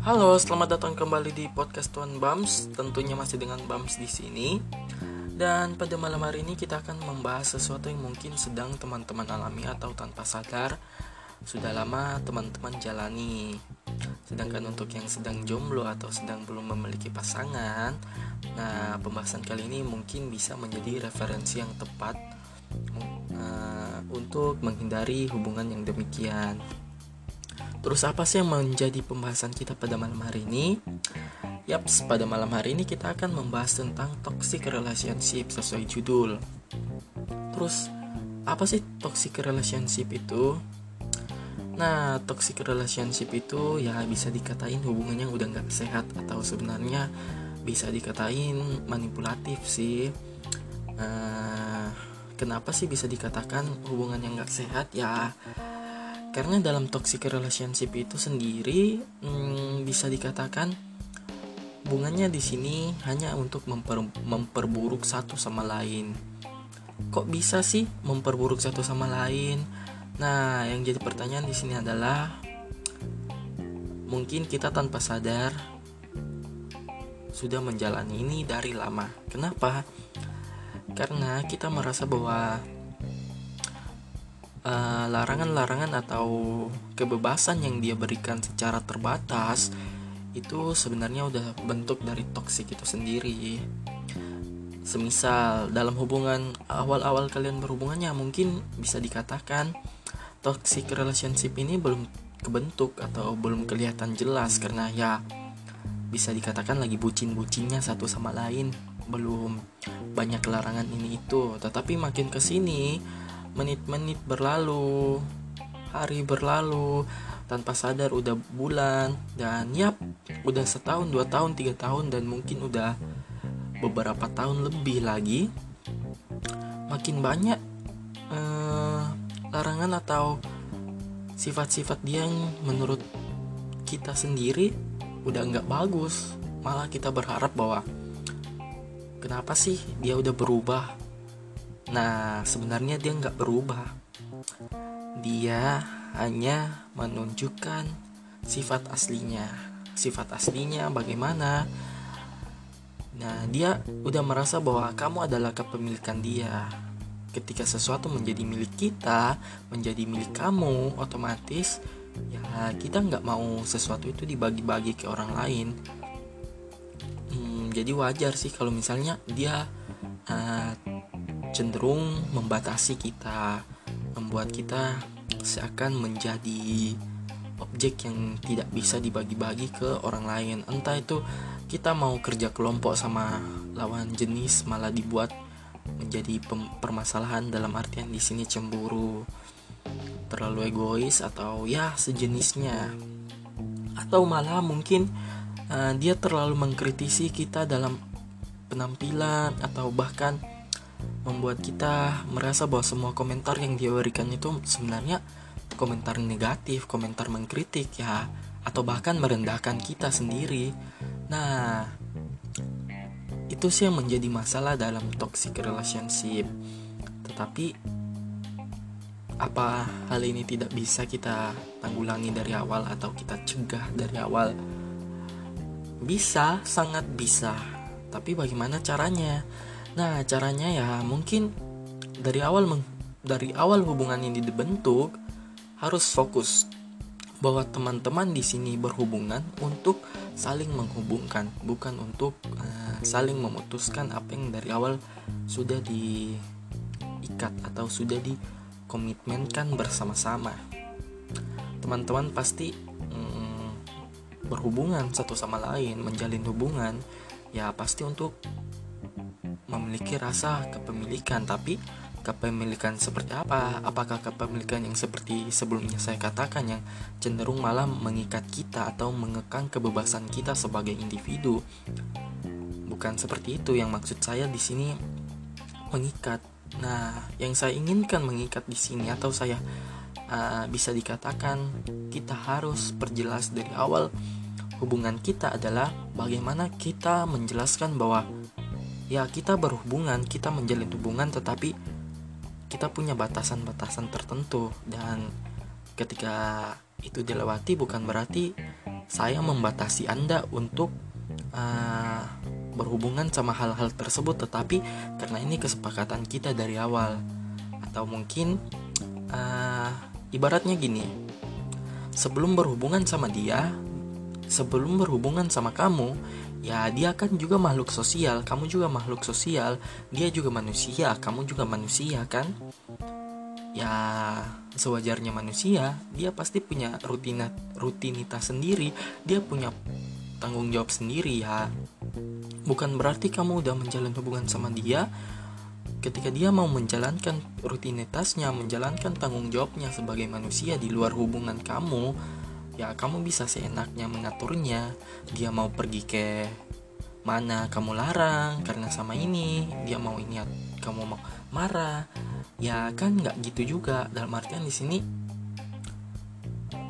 Halo, selamat datang kembali di podcast Tuan Bams. Tentunya masih dengan Bams di sini. Dan pada malam hari ini kita akan membahas sesuatu yang mungkin sedang teman-teman alami atau tanpa sadar sudah lama teman-teman jalani. Sedangkan untuk yang sedang jomblo atau sedang belum memiliki pasangan, nah pembahasan kali ini mungkin bisa menjadi referensi yang tepat uh, untuk menghindari hubungan yang demikian. Terus apa sih yang menjadi pembahasan kita pada malam hari ini? Yaps, pada malam hari ini kita akan membahas tentang toxic relationship sesuai judul. Terus, apa sih toxic relationship itu? Nah, toxic relationship itu ya bisa dikatain hubungannya udah nggak sehat atau sebenarnya bisa dikatain manipulatif sih. Uh, kenapa sih bisa dikatakan hubungan yang nggak sehat? Ya, karena dalam toxic relationship itu sendiri hmm, bisa dikatakan hubungannya di sini hanya untuk memper, memperburuk satu sama lain. Kok bisa sih memperburuk satu sama lain? Nah, yang jadi pertanyaan di sini adalah mungkin kita tanpa sadar sudah menjalani ini dari lama. Kenapa? Karena kita merasa bahwa Eh, larangan-larangan uh, atau kebebasan yang dia berikan secara terbatas itu sebenarnya udah bentuk dari toksik itu sendiri. Semisal dalam hubungan awal-awal kalian berhubungannya mungkin bisa dikatakan toxic relationship ini belum kebentuk atau belum kelihatan jelas karena ya bisa dikatakan lagi bucin-bucinnya satu sama lain belum banyak larangan ini itu tetapi makin ke sini menit-menit berlalu, hari berlalu, tanpa sadar udah bulan dan yap udah setahun dua tahun tiga tahun dan mungkin udah beberapa tahun lebih lagi makin banyak eh, larangan atau sifat-sifat dia yang menurut kita sendiri udah nggak bagus. Malah kita berharap bahwa kenapa sih dia udah berubah Nah, sebenarnya dia nggak berubah. Dia hanya menunjukkan sifat aslinya. Sifat aslinya bagaimana? Nah, dia udah merasa bahwa kamu adalah kepemilikan dia. Ketika sesuatu menjadi milik kita, menjadi milik kamu, otomatis ya kita nggak mau sesuatu itu dibagi-bagi ke orang lain. Hmm, jadi wajar sih kalau misalnya dia uh, cenderung membatasi kita, membuat kita seakan menjadi objek yang tidak bisa dibagi-bagi ke orang lain. Entah itu kita mau kerja kelompok sama lawan jenis malah dibuat menjadi permasalahan dalam artian di sini cemburu, terlalu egois atau ya sejenisnya. Atau malah mungkin uh, dia terlalu mengkritisi kita dalam penampilan atau bahkan membuat kita merasa bahwa semua komentar yang dia berikan itu sebenarnya komentar negatif, komentar mengkritik ya, atau bahkan merendahkan kita sendiri. Nah, itu sih yang menjadi masalah dalam toxic relationship. Tetapi apa hal ini tidak bisa kita tanggulangi dari awal atau kita cegah dari awal? Bisa, sangat bisa. Tapi bagaimana caranya? Nah, caranya ya mungkin dari awal dari awal hubungan ini dibentuk harus fokus bahwa teman-teman di sini berhubungan untuk saling menghubungkan, bukan untuk uh, saling memutuskan apa yang dari awal sudah diikat atau sudah dikomitmenkan bersama-sama. Teman-teman pasti um, berhubungan satu sama lain, menjalin hubungan ya pasti untuk memiliki rasa kepemilikan tapi kepemilikan seperti apa? Apakah kepemilikan yang seperti sebelumnya saya katakan yang cenderung malah mengikat kita atau mengekang kebebasan kita sebagai individu? Bukan seperti itu yang maksud saya di sini mengikat. Nah, yang saya inginkan mengikat di sini atau saya uh, bisa dikatakan kita harus perjelas dari awal hubungan kita adalah bagaimana kita menjelaskan bahwa ya kita berhubungan kita menjalin hubungan tetapi kita punya batasan-batasan tertentu. Dan ketika itu dilewati bukan berarti saya membatasi Anda untuk uh, berhubungan sama hal-hal tersebut tetapi karena ini kesepakatan kita dari awal. Atau mungkin uh, ibaratnya gini sebelum berhubungan sama dia sebelum berhubungan sama kamu ya dia kan juga makhluk sosial kamu juga makhluk sosial dia juga manusia kamu juga manusia kan? Ya sewajarnya manusia dia pasti punya rutinitas rutinitas sendiri dia punya tanggung jawab sendiri ya. Bukan berarti kamu udah menjalin hubungan sama dia. Ketika dia mau menjalankan rutinitasnya menjalankan tanggung jawabnya sebagai manusia di luar hubungan kamu ya kamu bisa seenaknya mengaturnya. Dia mau pergi ke mana kamu larang karena sama ini. Dia mau ini kamu mau marah. Ya kan nggak gitu juga. Dalam artian di sini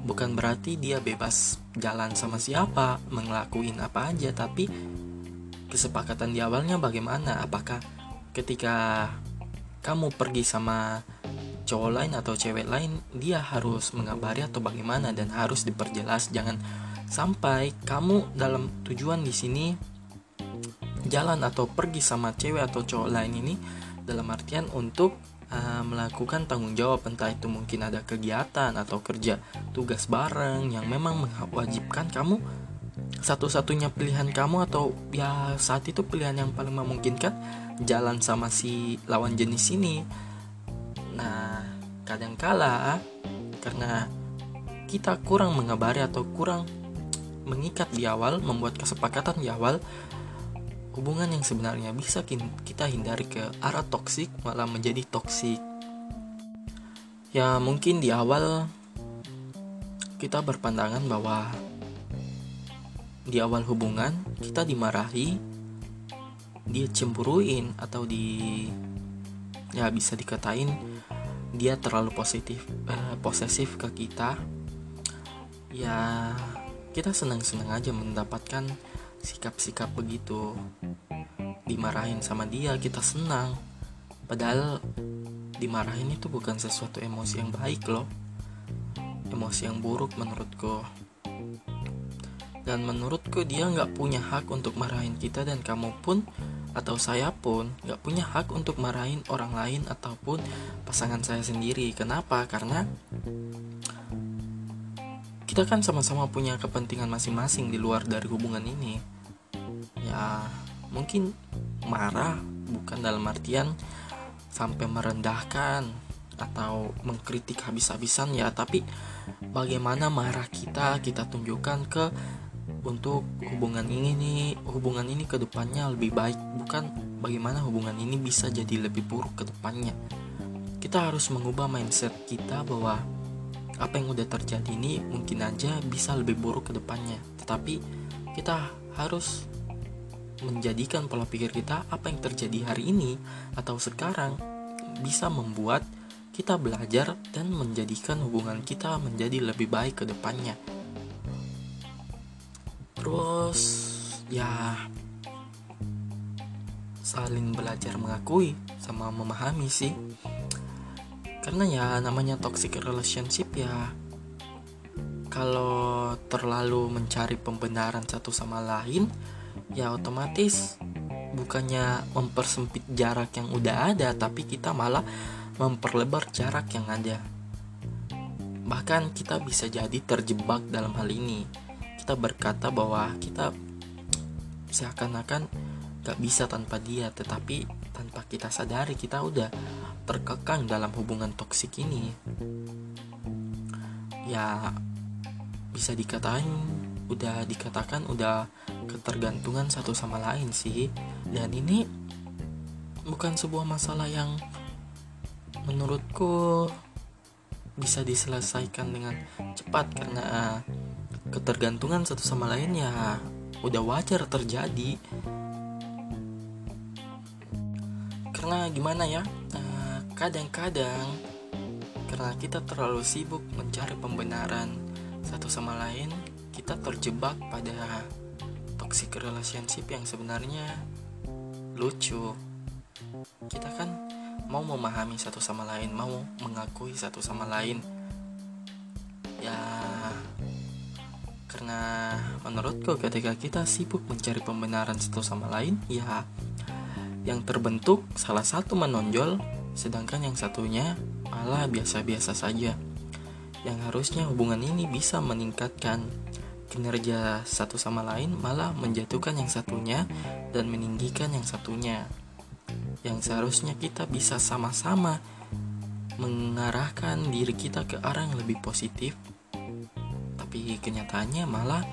bukan berarti dia bebas jalan sama siapa ngelakuin apa aja tapi kesepakatan di awalnya bagaimana? Apakah ketika kamu pergi sama cowok lain atau cewek lain dia harus mengabari atau bagaimana dan harus diperjelas. Jangan sampai kamu dalam tujuan di sini jalan atau pergi sama cewek atau cowok lain ini dalam artian untuk uh, melakukan tanggung jawab. Entah itu mungkin ada kegiatan atau kerja tugas bareng yang memang mewajibkan kamu satu-satunya pilihan kamu atau ya saat itu pilihan yang paling memungkinkan jalan sama si lawan jenis ini kadangkala karena kita kurang mengabari atau kurang mengikat di awal membuat kesepakatan di awal hubungan yang sebenarnya bisa kita hindari ke arah toksik malah menjadi toksik. Ya mungkin di awal kita berpandangan bahwa di awal hubungan kita dimarahi, dia cemburuin atau di ya bisa dikatain dia terlalu positif eh, posesif ke kita. Ya kita senang-senang aja mendapatkan sikap-sikap begitu. Dimarahin sama dia kita senang. Padahal dimarahin itu bukan sesuatu emosi yang baik loh. Emosi yang buruk menurutku. Dan menurutku dia nggak punya hak untuk marahin kita dan kamu pun atau saya pun nggak punya hak untuk marahin orang lain ataupun pasangan saya sendiri. Kenapa? Karena kita kan sama-sama punya kepentingan masing-masing di luar dari hubungan ini. Ya mungkin marah bukan dalam artian sampai merendahkan atau mengkritik habis-habisan ya tapi bagaimana marah kita kita tunjukkan ke untuk hubungan ini nih hubungan ini ke depannya lebih baik bukan bagaimana hubungan ini bisa jadi lebih buruk ke depannya kita harus mengubah mindset kita bahwa apa yang udah terjadi ini mungkin aja bisa lebih buruk ke depannya. Tetapi kita harus menjadikan pola pikir kita apa yang terjadi hari ini atau sekarang bisa membuat kita belajar dan menjadikan hubungan kita menjadi lebih baik ke depannya. Terus ya saling belajar mengakui sama memahami sih. Karena ya namanya toxic relationship ya kalau terlalu mencari pembenaran satu sama lain ya otomatis bukannya mempersempit jarak yang udah ada tapi kita malah memperlebar jarak yang ada. Bahkan kita bisa jadi terjebak dalam hal ini kita berkata bahwa kita seakan-akan gak bisa tanpa dia tetapi tanpa kita sadari kita udah terkekang dalam hubungan toksik ini. Ya bisa dikatakan udah dikatakan udah ketergantungan satu sama lain sih. Dan ini bukan sebuah masalah yang menurutku bisa diselesaikan dengan cepat karena ketergantungan satu sama lain ya udah wajar terjadi karena gimana ya Kadang-kadang karena kita terlalu sibuk mencari pembenaran satu sama lain, kita terjebak pada toxic relationship yang sebenarnya lucu. Kita kan mau memahami satu sama lain, mau mengakui satu sama lain. Karena menurutku ketika kita sibuk mencari pembenaran satu sama lain ya yang terbentuk salah satu menonjol sedangkan yang satunya malah biasa-biasa saja. Yang harusnya hubungan ini bisa meningkatkan. Kinerja satu sama lain malah menjatuhkan yang satunya dan meninggikan yang satunya. Yang seharusnya kita bisa sama-sama mengarahkan diri kita ke arah yang lebih positif tapi kenyataannya malah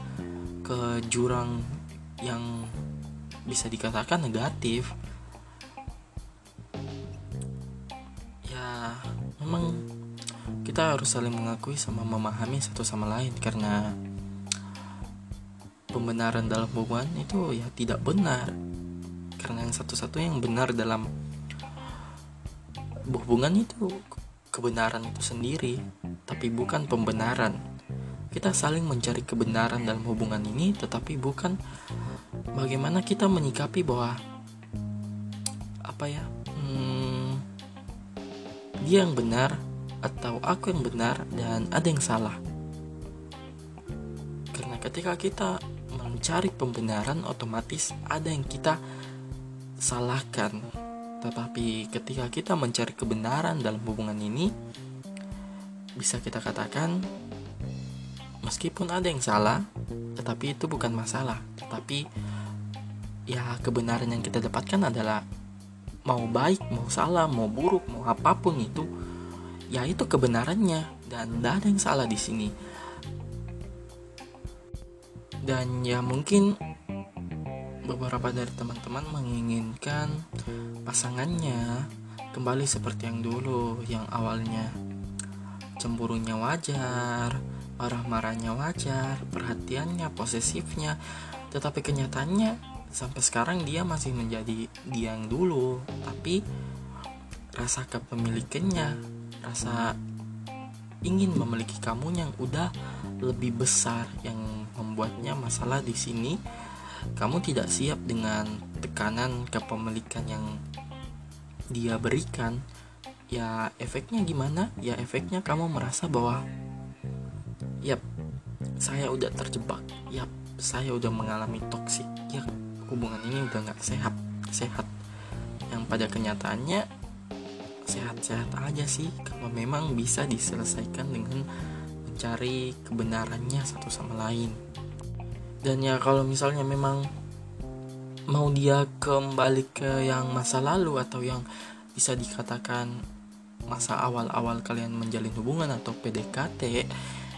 ke jurang yang bisa dikatakan negatif. Ya memang kita harus saling mengakui sama memahami satu sama lain. Karena pembenaran dalam hubungan itu ya tidak benar. Karena yang satu-satu yang benar dalam hubungan itu kebenaran itu sendiri, tapi bukan pembenaran. Kita saling mencari kebenaran dalam hubungan ini, tetapi bukan bagaimana kita menyikapi bahwa apa ya, hmm, dia yang benar atau aku yang benar dan ada yang salah. Karena ketika kita mencari pembenaran, otomatis ada yang kita salahkan tetapi ketika kita mencari kebenaran dalam hubungan ini, bisa kita katakan meskipun ada yang salah, tetapi itu bukan masalah. Tetapi ya kebenaran yang kita dapatkan adalah mau baik, mau salah, mau buruk, mau apa pun itu, ya itu kebenarannya dan tidak ada yang salah di sini. Dan ya mungkin beberapa dari teman-teman menginginkan pasangannya kembali seperti yang dulu, yang awalnya cemburunya wajar, marah-marahnya wajar, perhatiannya, posesifnya, tetapi kenyataannya sampai sekarang dia masih menjadi dia yang dulu, tapi rasa kepemilikannya, rasa ingin memiliki kamu yang udah lebih besar yang membuatnya masalah di sini kamu tidak siap dengan tekanan kepemilikan yang dia berikan, ya efeknya gimana? Ya efeknya kamu merasa bahwa yap, saya udah terjebak. Yap, saya udah mengalami toksik. Ya, hubungan ini udah nggak sehat, sehat. Yang pada kenyataannya sehat-sehat aja sih kalau memang bisa diselesaikan dengan mencari kebenarannya satu sama lain dan ya kalau misalnya memang mau dia kembali ke yang masa lalu atau yang bisa dikatakan masa awal-awal kalian menjalin hubungan atau PDKT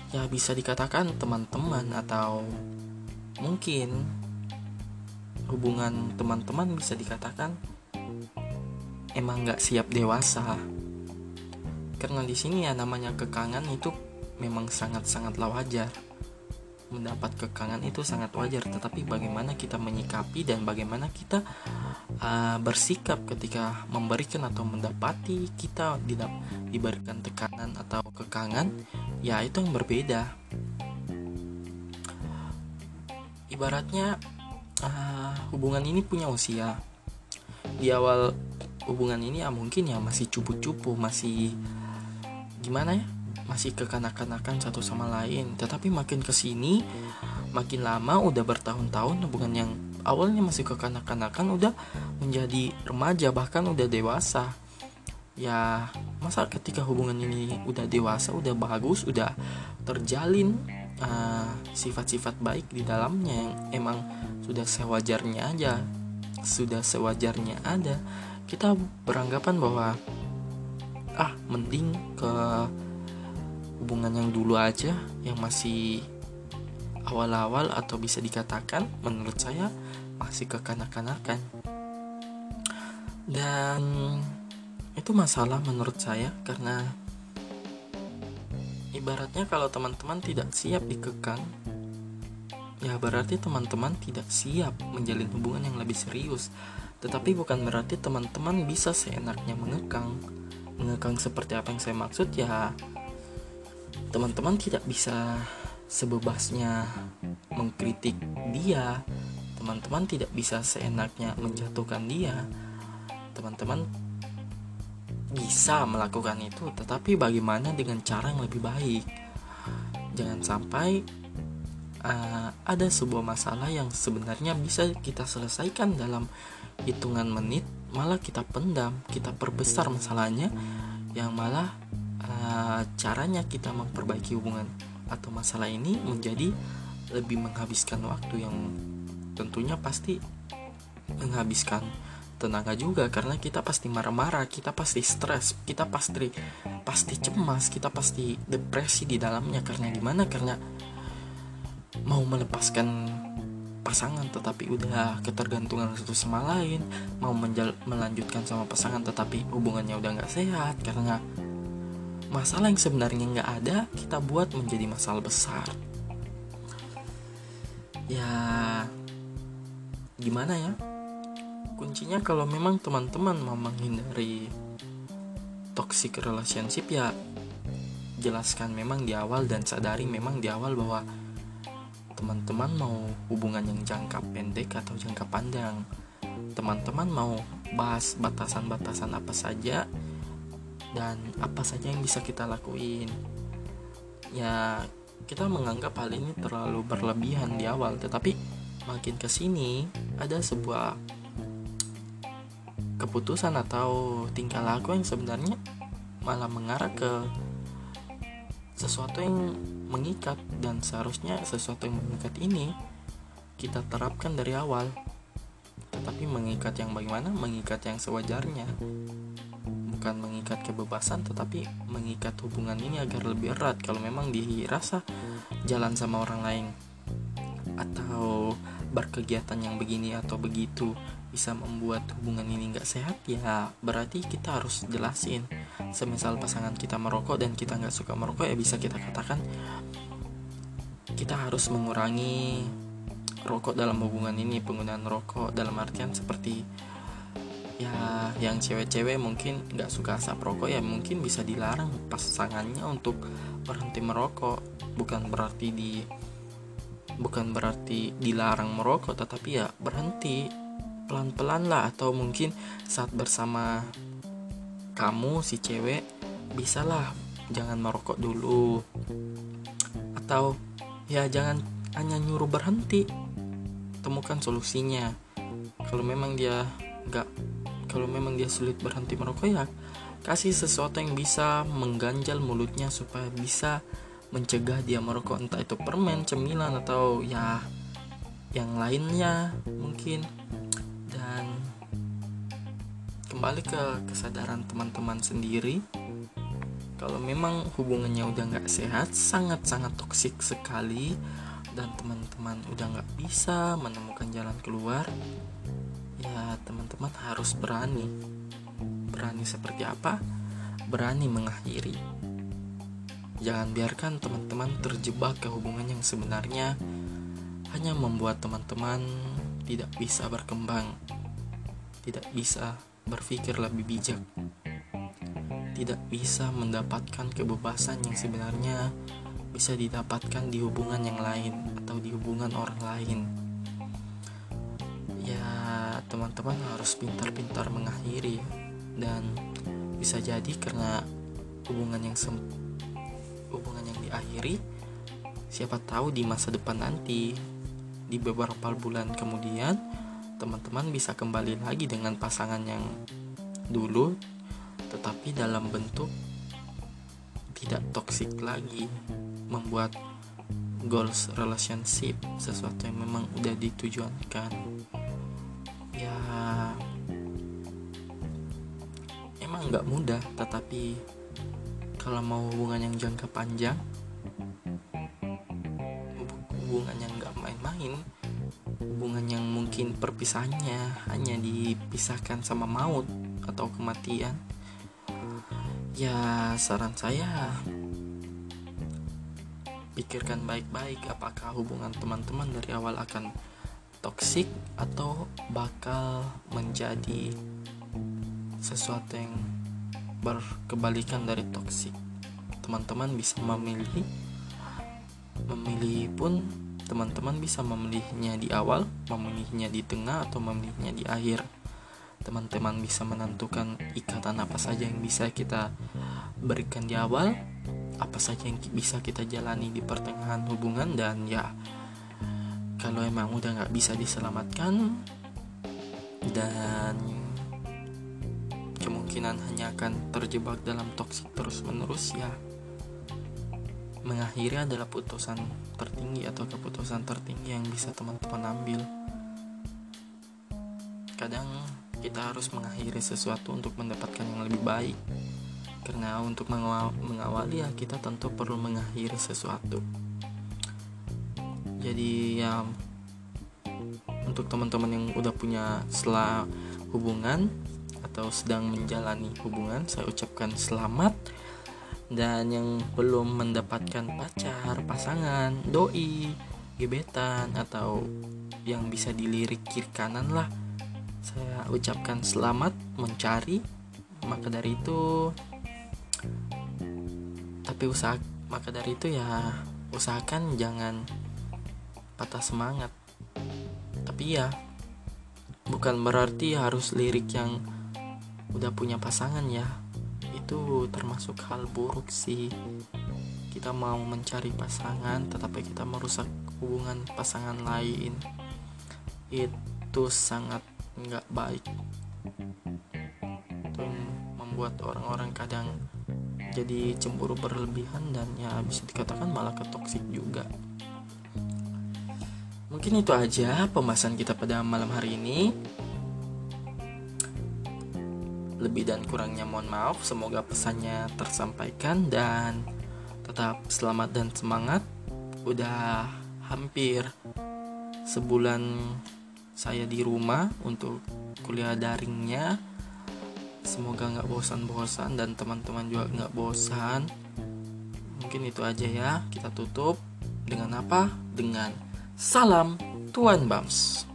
ya bisa dikatakan teman-teman atau mungkin hubungan teman-teman bisa dikatakan emang nggak siap dewasa. Karena di sini ya namanya kekangan itu memang sangat-sangatlah wajar. Mendapat kekangan itu sangat wajar tetapi bagaimana kita menyikapi dan bagaimana kita uh, bersikap ketika memberikan atau mendapati kita diberikan tekanan atau kekangan ya itu yang berbeda. Ibaratnya uh, hubungan ini punya usia. Di awal hubungan ini ya mungkin ya masih cupu-cupu masih gimana ya masih kekanak-kanakan satu sama lain. Tetapi makin ke sini makin lama udah bertahun-tahun hubungan yang awalnya masih kekanak-kanakan udah menjadi remaja bahkan udah dewasa. Ya masa ketika hubungan ini udah dewasa udah bagus udah terjalin uh, sifat-sifat uh, baik di dalamnya yang emang sudah sewajarnya aja sudah sewajarnya ada kita beranggapan bahwa ah mending ke hubungan yang dulu aja yang masih awal-awal atau bisa dikatakan menurut saya masih kekanak-kanakan. Dan itu masalah menurut saya karena ibaratnya kalau teman-teman tidak siap dikekang ya berarti teman-teman tidak siap menjalin hubungan yang lebih serius. Tetapi bukan berarti teman-teman bisa seenaknya mengekang. Mengekang seperti apa yang saya maksud ya teman-teman tidak bisa sebebasnya mengkritik dia. Teman-teman tidak bisa seenaknya menjatuhkan dia. Teman-teman bisa melakukan itu tetapi bagaimana dengan cara yang lebih baik? Jangan sampai uh, ada sebuah masalah yang sebenarnya bisa kita selesaikan dalam hitungan menit malah kita pendam kita perbesar masalahnya yang malah uh, caranya kita memperbaiki hubungan atau masalah ini menjadi lebih menghabiskan waktu yang tentunya pasti menghabiskan tenaga juga karena kita pasti marah-marah, kita pasti stres, kita pasti pasti cemas, kita pasti depresi di dalamnya karena gimana? Karena mau melepaskan pasangan tetapi udah ketergantungan satu sama lain, mau melanjutkan sama pasangan tetapi hubungannya udah nggak sehat karena masalah yang sebenarnya nggak ada kita buat menjadi masalah besar. Ya gimana ya? Kuncinya kalau memang teman-teman mau menghindari toxic relationship ya jelaskan memang di awal dan sadari memang di awal bahwa teman-teman mau hubungan yang jangka pendek atau jangka panjang teman-teman mau bahas batasan-batasan apa saja dan apa saja yang bisa kita lakuin. Ya kita menganggap hal ini terlalu berlebihan di awal tetapi makin ke sini ada sebuah keputusan atau tingkah laku yang sebenarnya malah mengarah ke sesuatu yang mengikat dan seharusnya sesuatu yang mengikat ini kita terapkan dari awal. Tetapi mengikat yang bagaimana? Mengikat yang sewajarnya. Bukan mengikat kebebasan tetapi mengikat hubungan ini agar lebih erat. Kalau memang dirasa jalan sama orang lain atau berkegiatan yang begini atau begitu bisa membuat hubungan ini nggak sehat ya berarti kita harus jelasin. Semisal pasangan kita merokok dan kita nggak suka merokok ya bisa kita katakan kita harus mengurangi rokok dalam hubungan ini penggunaan rokok. Dalam artian seperti ya yang cewek-cewek mungkin nggak suka asap rokok ya mungkin bisa dilarang pasangannya untuk berhenti merokok. Bukan berarti di bukan berarti dilarang merokok tetapi ya berhenti pelan-pelan lah atau mungkin saat bersama kamu si cewek bisalah jangan merokok dulu. Atau ya jangan hanya nyuruh berhenti. Temukan solusinya. Kalau memang dia nggak kalau memang dia sulit berhenti merokok ya kasih sesuatu yang bisa mengganjal mulutnya supaya bisa mencegah dia merokok. Entah itu permen cemilan atau ya yang lainnya mungkin kembali ke kesadaran teman-teman sendiri. Kalau memang hubungannya udah nggak sehat sangat-sangat toksik sekali dan teman-teman udah nggak bisa menemukan jalan keluar ya teman-teman harus berani. Berani seperti apa? Berani mengakhiri. Jangan biarkan teman-teman terjebak ke hubungan yang sebenarnya hanya membuat teman-teman tidak bisa berkembang tidak bisa berpikir lebih bijak. Tidak bisa mendapatkan kebebasan yang sebenarnya bisa didapatkan di hubungan yang lain atau di hubungan orang lain. Ya, teman-teman harus pintar-pintar mengakhiri dan bisa jadi karena hubungan yang sem hubungan yang diakhiri siapa tahu di masa depan nanti di beberapa bulan kemudian teman-teman bisa kembali lagi dengan pasangan yang dulu tetapi dalam bentuk tidak toksik lagi membuat goals relationship sesuatu yang memang udah ditujuankan. Ya emang nggak mudah tetapi kalau mau hubungan yang jangka panjang hubungan yang nggak main-main hubungan yang mungkin perpisahannya hanya dipisahkan sama maut atau kematian? Ya saran saya pikirkan baik-baik apakah hubungan teman-teman dari awal akan toksik atau bakal menjadi sesuatu yang berkebalikan dari toksik. Teman-teman bisa memilih memilih pun teman-teman bisa memilihnya di awal, memilihnya di tengah, atau memilihnya di akhir. Teman-teman bisa menentukan ikatan apa saja yang bisa kita berikan di awal, apa saja yang bisa kita jalani di pertengahan hubungan, dan ya, kalau emang udah nggak bisa diselamatkan dan kemungkinan hanya akan terjebak dalam toksik terus menerus ya mengakhiri adalah putusan tertinggi atau keputusan tertinggi yang bisa teman-teman ambil. Kadang kita harus mengakhiri sesuatu untuk mendapatkan yang lebih baik. Karena untuk mengawali ya kita tentu perlu mengakhiri sesuatu. Jadi ya untuk teman-teman yang udah punya setelah hubungan atau sedang menjalani hubungan saya ucapkan selamat dan yang belum mendapatkan pacar, pasangan, doi, gebetan atau yang bisa dilirik kiri kanan lah. Saya ucapkan selamat mencari maka dari itu tapi usaha maka dari itu ya usahakan jangan patah semangat. Tapi ya bukan berarti harus lirik yang udah punya pasangan ya itu termasuk hal buruk sih. Kita mau mencari pasangan tetapi kita merusak hubungan pasangan lain. Itu sangat nggak baik. Itu membuat orang-orang kadang jadi cemburu berlebihan dan ya bisa dikatakan malah ketoksik juga. Mungkin itu aja pembahasan kita pada malam hari ini lebih dan kurangnya mohon maaf, semoga pesannya tersampaikan dan tetap selamat dan semangat. Udah hampir sebulan saya di rumah untuk kuliah daringnya. Semoga nggak bosan-bosan dan teman-teman juga nggak bosan. Mungkin itu aja ya. Kita tutup dengan apa? Dengan salam Tuan Bams.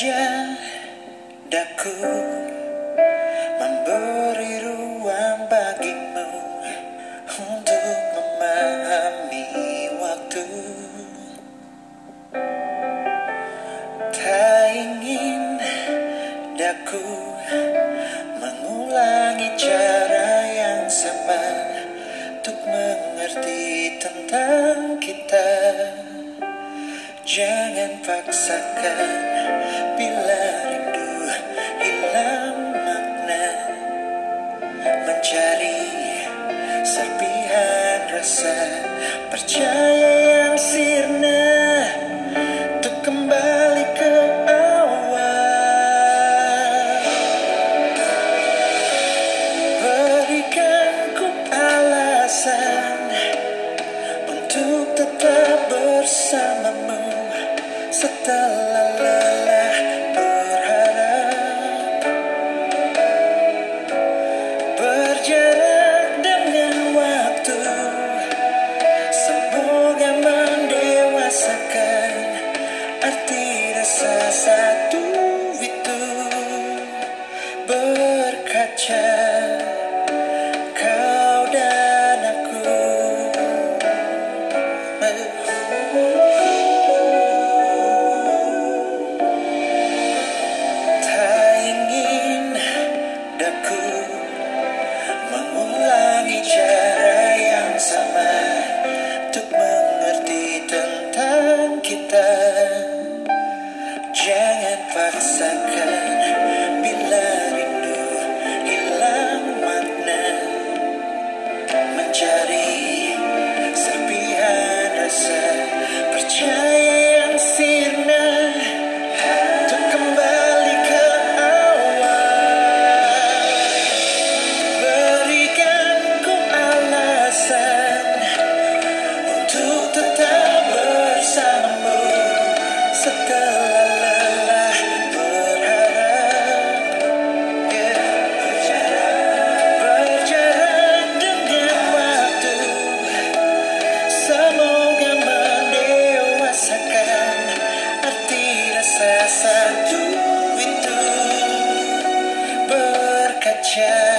Daku memberi ruang bagimu untuk memahami waktu. Tak ingin daku mengulangi cara yang sama untuk mengerti tentang kita. Jangan paksakan bila rindu hilang makna Mencari serpihan rasa percaya yang sirna sesatu itu berkaca